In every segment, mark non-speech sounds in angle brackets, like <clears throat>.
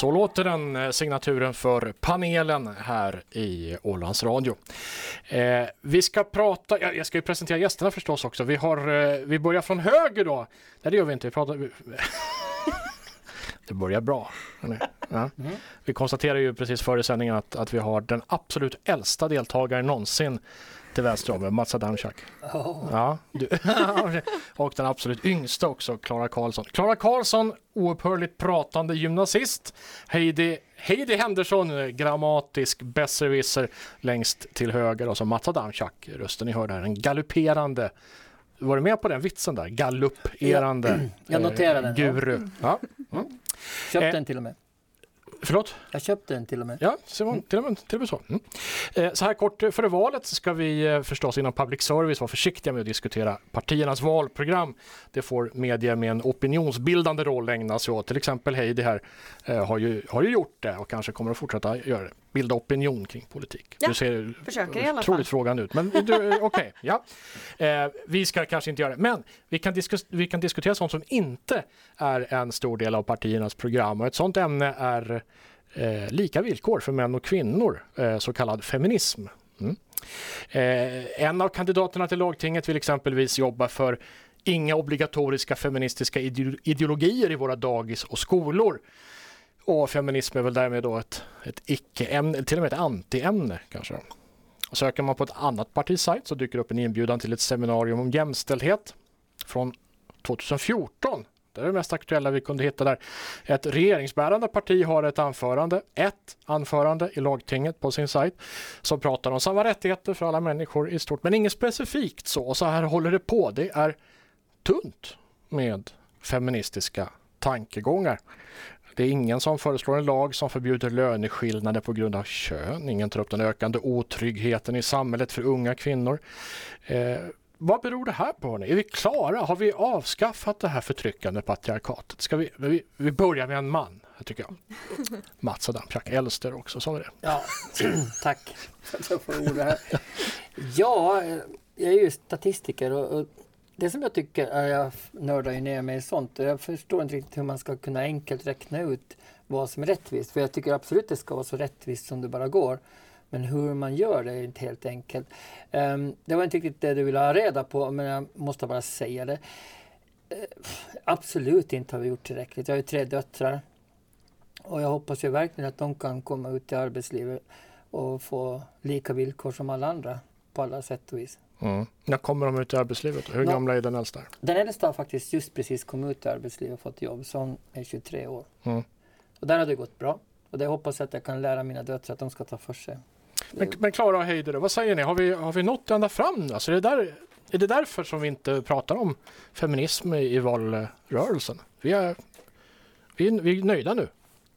Så låter den eh, signaturen för panelen här i Ålands Radio. Eh, vi ska prata, jag, ska ju presentera gästerna förstås också. Vi, har, eh, vi börjar från höger då. Nej det gör vi inte, vi pratar... <laughs> det börjar bra. Ja. Mm. Vi konstaterar ju precis före sändningen att, att vi har den absolut äldsta deltagaren någonsin till vänster om mig, Mats Adamczak. Oh. Ja, du. <laughs> och den absolut yngsta också, Klara Karlsson. Klara Karlsson, oupphörligt pratande gymnasist. Heidi, Heidi Henderson, grammatisk besserwisser längst till höger och så Mats Adamczak, rösten ni hörde här, en galopperande var du med på den vitsen där? Galopperande ja, <clears throat> jag noterade eh, guru. Ja. Mm. Köpte eh, den till och med. Förlåt? Jag köpte den till och med. Ja, till och med, till och med så. Mm. Eh, så här kort före valet ska vi eh, förstås inom public service vara försiktiga med att diskutera partiernas valprogram. Det får media med en opinionsbildande roll ägna sig åt. Till exempel Heidi här eh, har, ju, har ju gjort det och kanske kommer att fortsätta göra det. Bilda opinion kring politik. Ja, du ser försöker i alla otroligt fall. frågan ut. Men <laughs> okej, okay, ja. Eh, vi ska kanske inte göra det. Men vi kan, diskus vi kan diskutera sånt som inte är en stor del av partiernas program och ett sånt ämne är eh, lika villkor för män och kvinnor, eh, så kallad feminism. Mm. Eh, en av kandidaterna till lagtinget vill exempelvis jobba för inga obligatoriska feministiska ideologier i våra dagis och skolor. Och feminism är väl därmed då ett, ett icke-ämne, till och med ett anti-ämne kanske. Och söker man på ett annat partis sajt så dyker det upp en inbjudan till ett seminarium om jämställdhet från 2014 det är det mest aktuella vi kunde hitta där. Ett regeringsbärande parti har ett anförande, ett anförande i lagtinget på sin sajt som pratar om samma rättigheter för alla människor i stort, men inget specifikt så. Och så här håller det på. Det är tunt med feministiska tankegångar. Det är ingen som föreslår en lag som förbjuder löneskillnader på grund av kön. Ingen tar upp den ökande otryggheten i samhället för unga kvinnor. Eh, vad beror det här på? Är vi klara? Har vi avskaffat det här förtryckande patriarkatet? Ska vi, vi, vi börjar med en man, tycker jag. <laughs> Mats Adamczak, äldster också, så är det. Ja, <clears throat> tack för att jag får ordet här. Ja, jag är ju statistiker och, och det som jag tycker, jag nördar ju ner mig i sånt och jag förstår inte riktigt hur man ska kunna enkelt räkna ut vad som är rättvist. För jag tycker absolut det ska vara så rättvist som det bara går. Men hur man gör det är inte helt enkelt. Um, det var inte riktigt det du ville ha reda på, men jag måste bara säga det. Uh, absolut inte har vi gjort tillräckligt. Jag har ju tre döttrar. Och jag hoppas ju verkligen att de kan komma ut i arbetslivet och få lika villkor som alla andra på alla sätt och vis. Mm. När kommer de ut i arbetslivet? Hur Nå, gamla är den äldsta? Den äldsta har faktiskt just precis kommit ut i arbetslivet och fått jobb, så hon är 23 år. Mm. Och där har det gått bra. Och det hoppas jag att jag kan lära mina döttrar att de ska ta för sig. Men, men Klara och Heider, vad säger ni? Har vi, har vi nått ända fram? Alltså är, det där, är det därför som vi inte pratar om feminism i, i valrörelsen? Vi är, vi, är, vi är nöjda nu.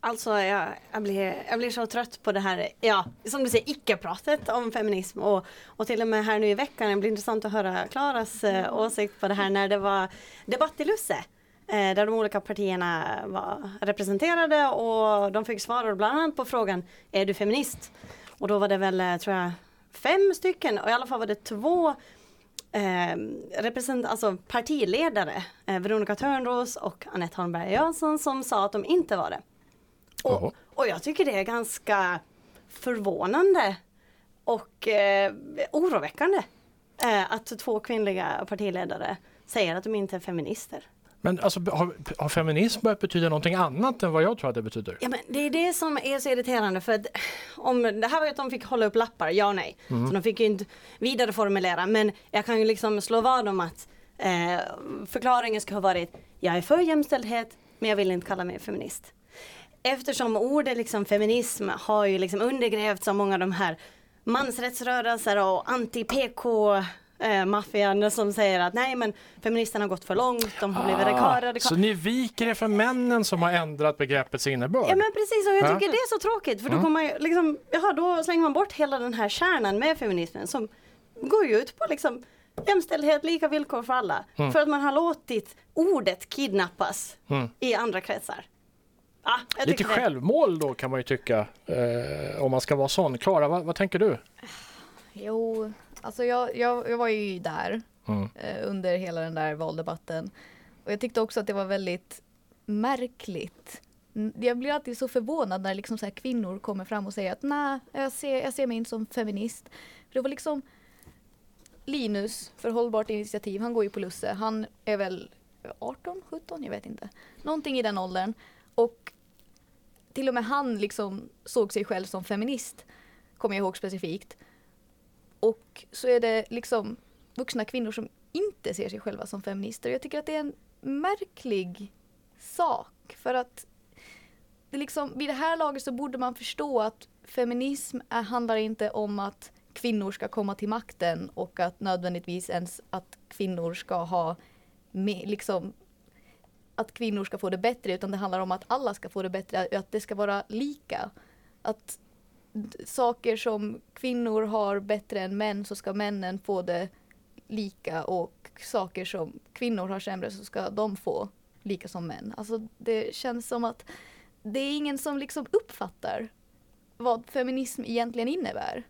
Alltså jag, jag, blir, jag blir så trött på det här, ja, som du säger, icke-pratet om feminism och, och till och med här nu i veckan, det blir intressant att höra Klaras eh, åsikt på det här när det var debatt i Lusse. Eh, där de olika partierna var representerade och de fick svara bland annat på frågan, är du feminist? Och då var det väl, eh, tror jag, fem stycken och i alla fall var det två eh, represent alltså partiledare, eh, Veronica Törnros och Anette Holmberg Jansson som sa att de inte var det. Och, och jag tycker det är ganska förvånande och eh, oroväckande eh, att två kvinnliga partiledare säger att de inte är feminister. Men alltså, har, har feminism börjat betyda någonting annat än vad jag tror att det betyder? Ja, men det är det som är så irriterande för att om det här var ju att de fick hålla upp lappar, ja och nej. Mm. Så de fick ju inte vidareformulera men jag kan ju liksom slå vad om att eh, förklaringen ska ha varit jag är för jämställdhet men jag vill inte kalla mig feminist. Eftersom ordet liksom feminism har ju liksom undergrävts av många av de här mansrättsrörelser och anti-PK eh, maffian som säger att nej men feministerna har gått för långt, de har blivit ah, radikala. Så ni viker er för männen som har ändrat begreppets innebörd? Ja men precis och jag tycker ja. det är så tråkigt för då, mm. man liksom, jaha, då slänger man bort hela den här kärnan med feminismen som går ju ut på liksom jämställdhet, lika villkor för alla. Mm. För att man har låtit ordet kidnappas mm. i andra kretsar. Ja, Lite självmål då kan man ju tycka eh, om man ska vara sån. Klara, vad, vad tänker du? Jo, Alltså jag, jag, jag var ju där mm. under hela den där valdebatten. Och jag tyckte också att det var väldigt märkligt jag blir alltid så förvånad när liksom så kvinnor kommer fram och säger att nej, jag ser, jag ser mig inte som feminist. För det var liksom Linus för Hållbart initiativ, han går ju på Lusse. Han är väl 18, 17, jag vet inte. Någonting i den åldern. Och till och med han liksom såg sig själv som feminist, kommer jag ihåg specifikt. Och så är det liksom vuxna kvinnor som inte ser sig själva som feminister. Jag tycker att det är en märklig sak för att det liksom, vid det här laget så borde man förstå att feminism är, handlar inte om att kvinnor ska komma till makten och att nödvändigtvis ens att kvinnor ska ha med, liksom att kvinnor ska få det bättre utan det handlar om att alla ska få det bättre, att det ska vara lika. Att saker som kvinnor har bättre än män så ska männen få det lika och saker som kvinnor har sämre så ska de få lika som män. Alltså det känns som att det är ingen som liksom uppfattar vad feminism egentligen innebär.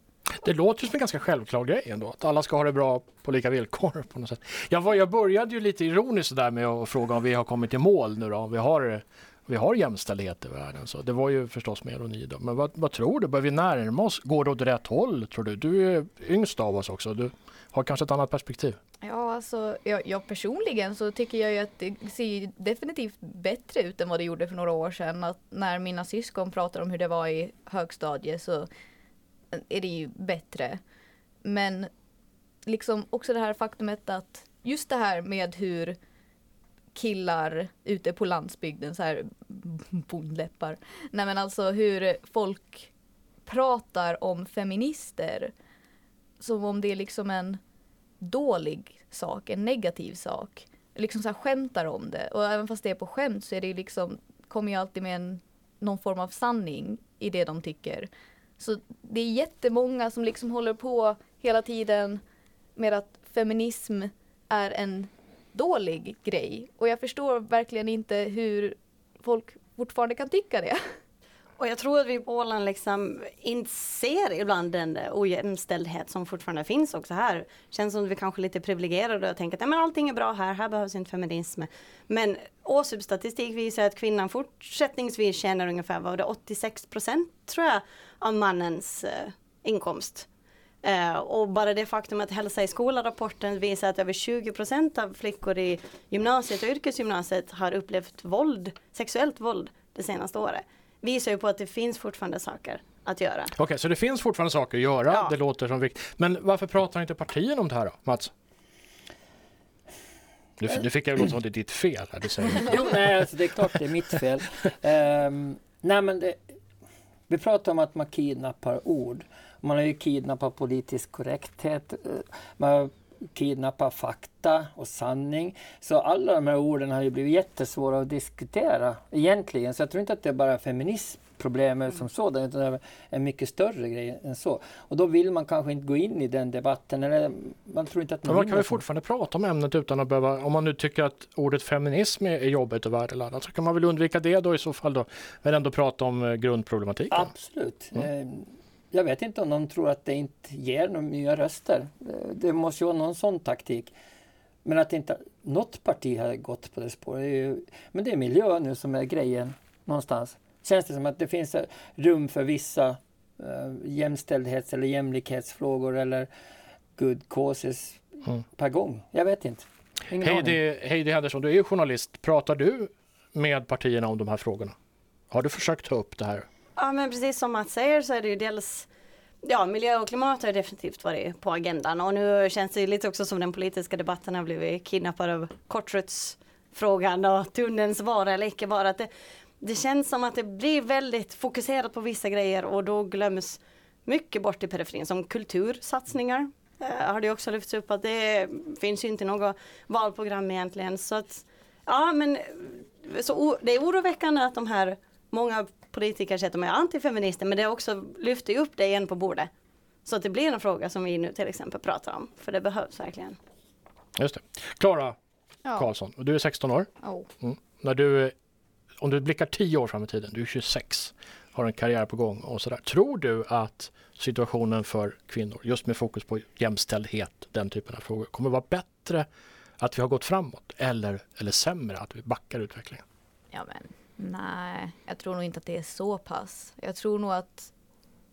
Det låter som en ganska självklar grej ändå, att alla ska ha det bra på lika villkor <laughs> på något sätt. Jag, var, jag började ju lite ironiskt där med att fråga om vi har kommit i mål nu då, om vi har, vi har jämställdhet i världen. Så det var ju förstås med ironi då. Men vad, vad tror du, börjar vi närma oss? Går det åt rätt håll tror du? Du är yngst av oss också, du har kanske ett annat perspektiv. Ja, alltså jag, jag personligen så tycker jag ju att det ser definitivt bättre ut än vad det gjorde för några år sedan. Att när mina syskon pratar om hur det var i högstadiet så är det ju bättre. Men liksom också det här faktumet att just det här med hur killar ute på landsbygden, så här bondläppar. Nej men alltså hur folk pratar om feminister som om det är liksom en dålig sak, en negativ sak. Liksom så här skämtar om det och även fast det är på skämt så är det liksom, kommer ju alltid med en, någon form av sanning i det de tycker. Så det är jättemånga som liksom håller på hela tiden med att feminism är en dålig grej. Och jag förstår verkligen inte hur folk fortfarande kan tycka det. Och jag tror att vi på Åland liksom inser ibland den ojämställdhet som fortfarande finns också här. Känns som att vi kanske är lite privilegierade och tänker att ja, men allting är bra här, här behövs inte feminism. Men årsstatistik visar att kvinnan fortsättningsvis tjänar ungefär vad det 86 procent tror jag av mannens eh, inkomst. Eh, och bara det faktum att Hälsa i skolan-rapporten visar att över 20 procent av flickor i gymnasiet och yrkesgymnasiet har upplevt våld, sexuellt våld det senaste året visar ju på att det finns fortfarande saker att göra. Okej, okay, så det finns fortfarande saker att göra. Ja. Det låter som viktigt. Men varför pratar inte partierna om det här då, Mats? Nu, nu fick jag det låta som det är ditt fel. Här, du säger. jo, nej, alltså, det är klart det är mitt fel. Um, nej, men det, vi pratar om att man kidnappar ord. Man har ju kidnappat politisk korrekthet. Eh, man har kidnappat fakta och sanning. Så alla de här orden har ju blivit jättesvåra att diskutera egentligen. Så jag tror inte att det är bara feminismproblemet som sådant, utan det är en mycket större grej än så. Och då vill man kanske inte gå in i den debatten. Eller man tror inte att man, man kan väl fortfarande prata om ämnet utan att behöva, om man nu tycker att ordet feminism är jobbigt och värdeladdat, så kan man väl undvika det då i så fall då, men ändå prata om eh, grundproblematiken. Absolut. Mm. Eh, jag vet inte om de tror att det inte ger några nya röster. Det måste ju vara någon sån taktik. Men att inte något parti har gått på det spåret. Det ju, men det är miljö nu som är grejen någonstans. Känns det som att det finns rum för vissa uh, jämställdhets eller jämlikhetsfrågor eller good causes mm. per gång? Jag vet inte. Heidi, Heidi Henderson, du är ju journalist. Pratar du med partierna om de här frågorna? Har du försökt ta upp det här? Ja men precis som Mats säger så är det ju dels Ja, miljö och klimat har definitivt varit på agendan och nu känns det lite också som den politiska debatten har blivit kidnappad av kortrutsfrågan och tunnelns vara eller icke vara. det, det känns som att det blir väldigt fokuserat på vissa grejer och då glöms mycket bort i periferin som kultursatsningar. Eh, har det också lyfts upp att det finns ju inte något valprogram egentligen så att ja men så det är oroväckande att de här många politiker säger att de är antifeminister men det också lyfter upp det igen på bordet. Så att det blir en fråga som vi nu till exempel pratar om. För det behövs verkligen. Just det. Klara ja. Karlsson, du är 16 år. Oh. Mm. När du, om du blickar 10 år fram i tiden, du är 26, har en karriär på gång och sådär. Tror du att situationen för kvinnor, just med fokus på jämställdhet, den typen av frågor, kommer vara bättre att vi har gått framåt eller, eller sämre att vi backar utvecklingen? Ja men Nej, jag tror nog inte att det är så pass. Jag tror nog att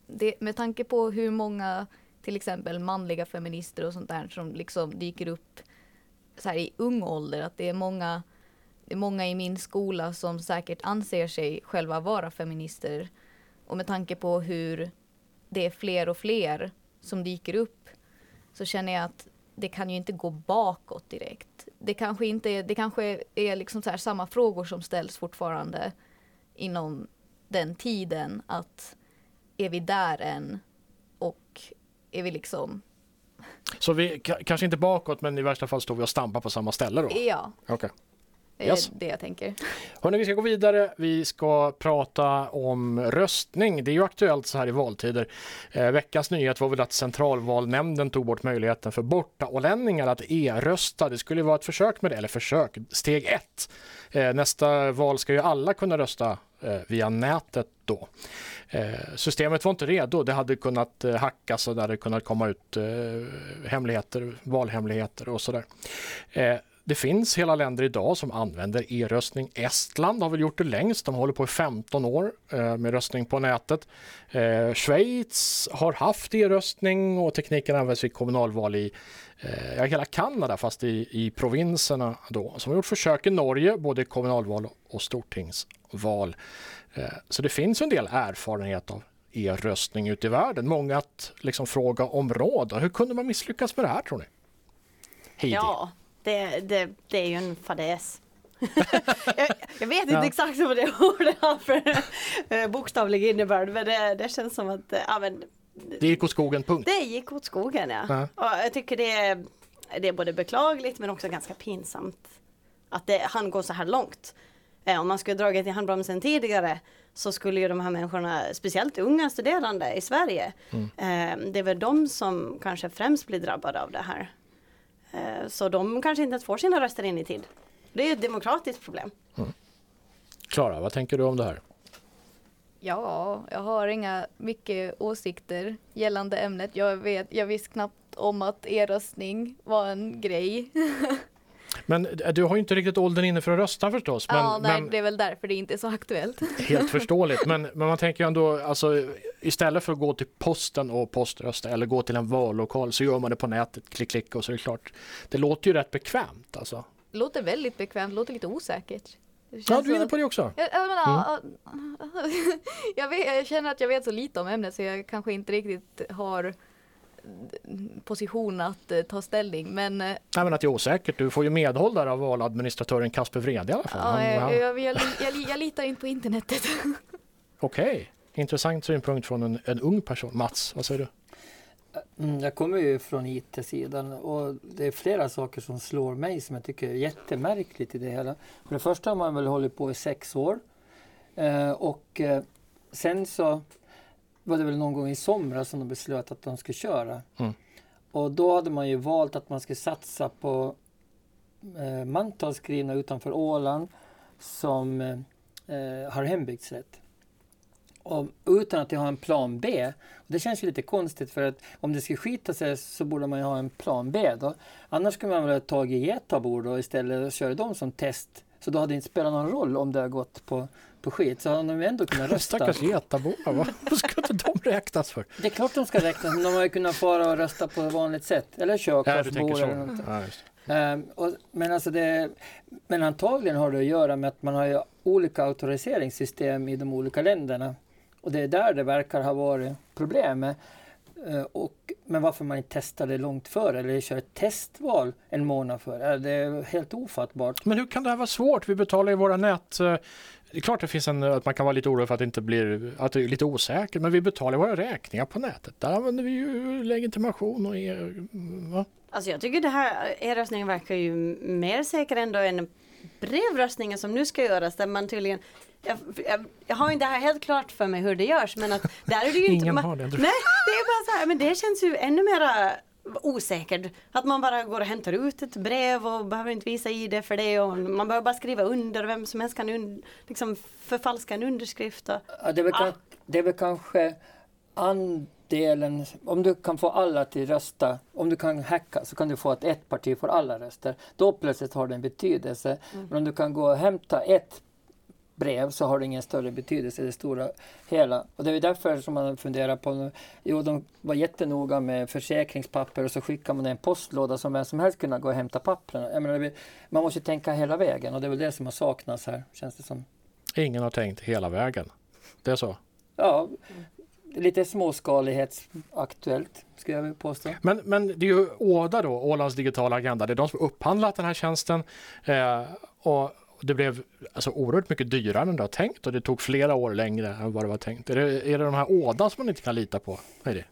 det, med tanke på hur många till exempel manliga feminister och sånt där som liksom dyker upp så här i ung ålder, att det är många det är många i min skola som säkert anser sig själva vara feminister. Och med tanke på hur det är fler och fler som dyker upp så känner jag att det kan ju inte gå bakåt direkt. Det kanske inte är, det kanske är liksom så samma frågor som ställs fortfarande inom den tiden att är vi där än och är vi liksom Så vi kanske inte bakåt men i värsta fall står vi och stampar på samma ställe då? Ja. Okay. Är yes. det jag tänker. Hörrni, vi ska gå vidare. Vi ska prata om röstning. Det är ju aktuellt så här i valtider. Eh, veckans nyhet var väl att centralvalnämnden tog bort möjligheten för bortaålänningar att e-rösta. Det skulle vara ett försök med det, eller försök, steg ett. Eh, nästa val ska ju alla kunna rösta eh, via nätet då. Eh, systemet var inte redo. Det hade kunnat eh, hackas och det hade kunnat komma ut eh, hemligheter, valhemligheter och sådär. Det finns hela länder idag som använder e-röstning. Estland har väl gjort det längst. De håller på i 15 år eh, med röstning på nätet. Eh, Schweiz har haft e-röstning och tekniken används vid kommunalval i eh, hela Kanada fast i, i provinserna då. Som har gjort försök i Norge både kommunalval och stortingsval. Eh, så det finns en del erfarenhet av e-röstning ute i världen. Många att liksom fråga om råd. Hur kunde man misslyckas med det här tror ni? Heidi. Ja, det, det, det är ju en fadäs. <laughs> jag, jag, vet inte ja. exakt vad det ordet har för eh, bokstavlig innebörd men det, det, känns som att ja, men, det gick åt skogen, punkt. Det gick åt skogen ja. ja. Och jag tycker det är, det är både beklagligt men också ganska pinsamt att det, han går så här långt. Eh, om man skulle dragit i handbromsen tidigare så skulle ju de här människorna, speciellt unga studerande i Sverige, mm. eh, det är väl de som kanske främst blir drabbade av det här. Eh, så de kanske inte ens får sina röster in i tid. Det är ett demokratiskt problem. Mm. Klara, vad tänker du om det här? Ja, jag har inga mycket åsikter gällande ämnet. Jag, vet, jag visste knappt om att e-röstning var en grej. <laughs> Men eh, du har ju inte riktigt åldern inne för att rösta förstås. Men, ja, nej, men, det är väl därför det inte är så aktuellt. Helt förståeligt, men, <laughs> men man tänker ju ändå alltså istället för att gå till posten och poströsta eller gå till en vallokal så gör man det på nätet, klick klick och så är det klart. Det låter ju rätt bekvämt alltså. Det låter väldigt bekvämt, det låter lite osäkert. Ja, du är inne på det också. Jag, jag, menar, mm. <laughs> jag, vet, jag känner att jag vet så lite om ämnet så jag kanske inte riktigt har position att eh, ta ställning. Men, eh, Nej, men att det är osäkert. Du får ju medhåll där av valadministratören Kasper Vrede i alla fall. Ja, jag, jag, jag, jag, litar inte på internetet. <laughs> Okej, okay. Intressant synpunkt från en, en ung person. Mats, vad säger du? Mm, jag kommer ju från IT-sidan och det är flera saker som slår mig som jag tycker är jättemärkligt i det hela. För det första har man väl hållit på i sex år eh, och eh, sen så var det väl någon gång i somras som de beslöt att de skulle köra. Mm. Och då hade man ju valt att man skulle satsa på eh, mantalsskrivna utanför Åland som eh, eh har hembygdsrätt. Och, utan att jag har en plan B. Och det känns ju lite konstigt för att om det ska skita sig så borde man ju ha en plan B då. Annars skulle man väl ha tagit Getabor då istället och köra dem som test. Så då hade det inte spelat någon roll om det har gått på på skit så hade de ändå kunnat rösta. Stackars getabor, vad ska inte de räknas för? Det är klart de ska räknas, men de har ju kunnat fara och rösta på vanligt sätt. Eller körkortsbor eller något. Ja, um, och, men, alltså det, men antagligen har det att göra med att man har olika auktoriseringssystem i de olika länderna. Och det är där det verkar ha varit problemet. Uh, och, men varför man inte testar det långt före eller kör ett testval en månad före, det är helt ofattbart. Men hur kan det här vara svårt? Vi betalar ju våra nät det är klart det finns en, att man kan vara lite orolig för att det inte blir, att det är lite osäkert, men vi betalar våra räkningar på nätet. Där använder vi ju legitimation och er, va? Alltså jag tycker det här e-röstningen verkar ju mer säker ändå än brevröstningen som nu ska göras där man tydligen jag, jag, jag, har inte det här helt klart för mig hur det görs men att där är det ju <laughs> inte... Ingen man, har det. Nej, det är bara så här, men det känns ju ännu mera osäkert. Att man bara går och hämtar ut ett brev och behöver inte visa ID för det och man behöver bara skriva under. Vem som helst kan un, liksom förfalska en underskrift. Och, ja, det, är väl ah. det är väl kanske andelen, om du kan få alla till rösta, om du kan hacka så kan du få att ett parti får alla röster. Då plötsligt har det en betydelse. Mm. Men om du kan gå och hämta ett brev så har det ingen större betydelse i det stora hela. Och det är därför som man funderar på, jo de var jättenoga med försäkringspapper och så skickar man en postlåda som vem som helst kunna gå och hämta pappren. Menar, man måste tänka hela vägen och det är väl det som har saknats här, känns det som. Ingen har tänkt hela vägen. Det är så? Ja, lite småskalighetsaktuellt skulle jag vilja påstå. Men, men det är ju Åda då, Ålands digitala agenda, det är de som har upphandlat den här tjänsten. Eh, och det blev alltså oerhört mycket dyrare än det var tänkt och det tog flera år längre än vad det var tänkt. Är det, är det de här Åda som man inte kan lita på? Är det?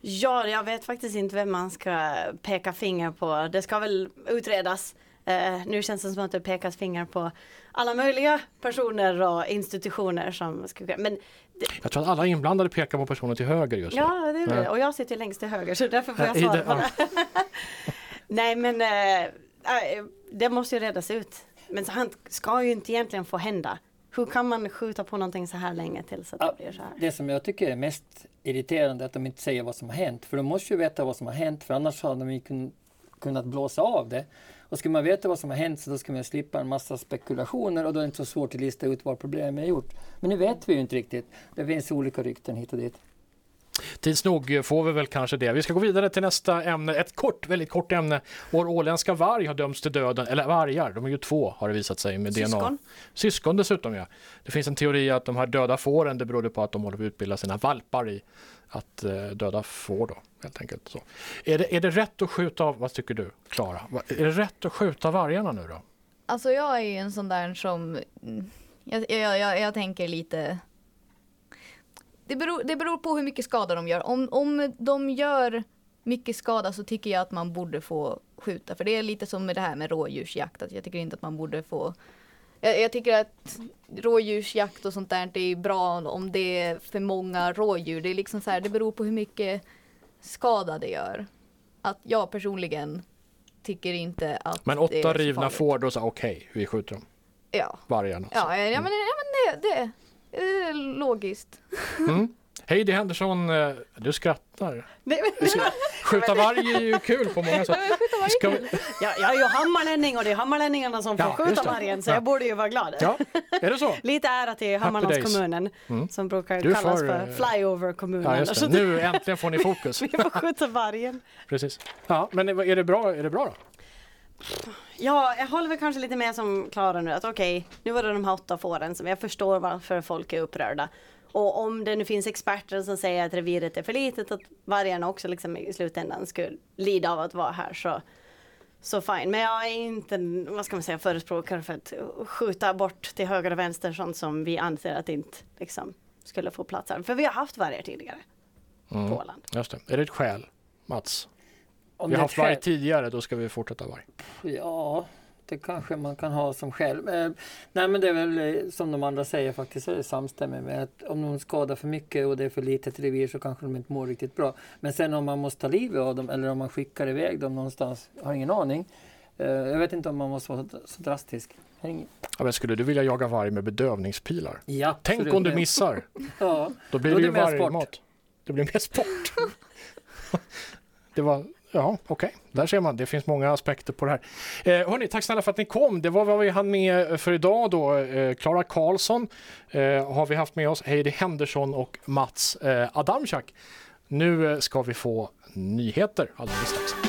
Ja, jag vet faktiskt inte vem man ska peka finger på. Det ska väl utredas. Uh, nu känns det som att det pekas finger på alla möjliga personer och institutioner som ska men det... Jag tror att alla inblandade pekar på personer till höger just nu. Ja, det är det. Och jag sitter längst till höger så därför får jag svara på det. <laughs> Nej, men uh, det måste ju redas ut. Men sånt ska ju inte egentligen få hända. Hur kan man skjuta på någonting så här länge tills att det blir så här? Det som jag tycker är mest irriterande är att de inte säger vad som har hänt. För de måste ju veta vad som har hänt för annars hade de ju kunnat blåsa av det. Och ska man veta vad som har hänt så då ska man slippa en massa spekulationer och då är det inte så svårt att lista ut vad problemet är gjort. Men nu vet vi ju inte riktigt. Det finns olika rykten hit och dit. Tids nog får vi väl kanske det. Vi ska gå vidare till nästa ämne. Ett kort, väldigt kort ämne. Vår åländska varg har dömts till döden, eller vargar, de är ju två har det visat sig med Syskon. DNA. Syskon dessutom ja. Det finns en teori att de här döda fåren, det berodde på att de håller på att utbilda sina valpar i att eh, döda får då, helt enkelt. Så. Är, det, är det rätt att skjuta av, vad tycker du Klara? Är det rätt att skjuta vargarna nu då? Alltså jag är ju en sån där som, mm, jag, jag, jag, jag tänker lite det beror, det beror på hur mycket skada de gör. Om, om de gör mycket skada så tycker jag att man borde få skjuta. För det är lite som med det här med rådjursjakt. Att jag tycker inte att man borde få jag, jag tycker att rådjursjakt och sånt där det är bra om det är för många rådjur. Det är liksom så här, det beror på hur mycket skada det gör. Att jag personligen tycker inte att Men åtta rivna får då så okej, okay, vi skjuter dem. Ja. Vargarna. Ja, ja, ja, men, ja men det, det, det är logiskt. Mm. Heidi Henderson, eh, du skrattar. <laughs> Skjuta varg är ju kul på många sätt. Ska vi... ja, jag är ju hammarlänning och det är hammarlänningarna som får ja, skjuta vargen så ja. jag borde ju vara glad. Ja, är det så? <laughs> Lite ära till Hammarlandskommunen mm. som brukar du kallas får, för eh, flyover-kommunen. Ja, <laughs> nu äntligen får ni fokus. <laughs> vi får skjuta vargen. Precis. Ja, men är det bra, är det bra då? Ja, jag håller väl kanske lite med som Klara nu att okej, okay, nu var det de här åtta fåren som jag förstår varför folk är upprörda. Och om det nu finns experter som säger att reviret är för litet, att vargarna också liksom i slutändan skulle lida av att vara här så, så fine. Men jag är inte, vad ska man säga, förespråkare för att skjuta bort till höger och vänster sånt som vi anser att inte liksom, skulle få plats här. För vi har haft vargar tidigare mm, på Åland. Just det. Är det ett skäl, Mats? Om vi har haft varg tidigare, då ska vi fortsätta varg. Ja, det kanske man kan ha som själv. Eh, nej men det är väl eh, som de andra säger faktiskt, är det samstämmigt med att om de skadar för mycket och det är för litet revir så kanske de inte mår riktigt bra. Men sen om man måste ta livet av dem eller om man skickar iväg dem någonstans, har ingen aning. Eh, jag vet inte om man måste vara så drastisk. Ja, men skulle du vilja jaga varg med bedövningspilar? Ja, Tänk om du missar! <laughs> ja, då blir det ju vargmat. Det blir mer sport. <laughs> det var Ja, okej. Okay. Där ser man. Det finns många aspekter på det här. Eh, hörni, tack snälla för att ni kom. Det var vad vi hann med för idag då. Eh, Klara Karlsson eh, har vi haft med oss. Heidi Henderson och Mats eh, Adamczak. Nu eh, ska vi få nyheter alldeles strax.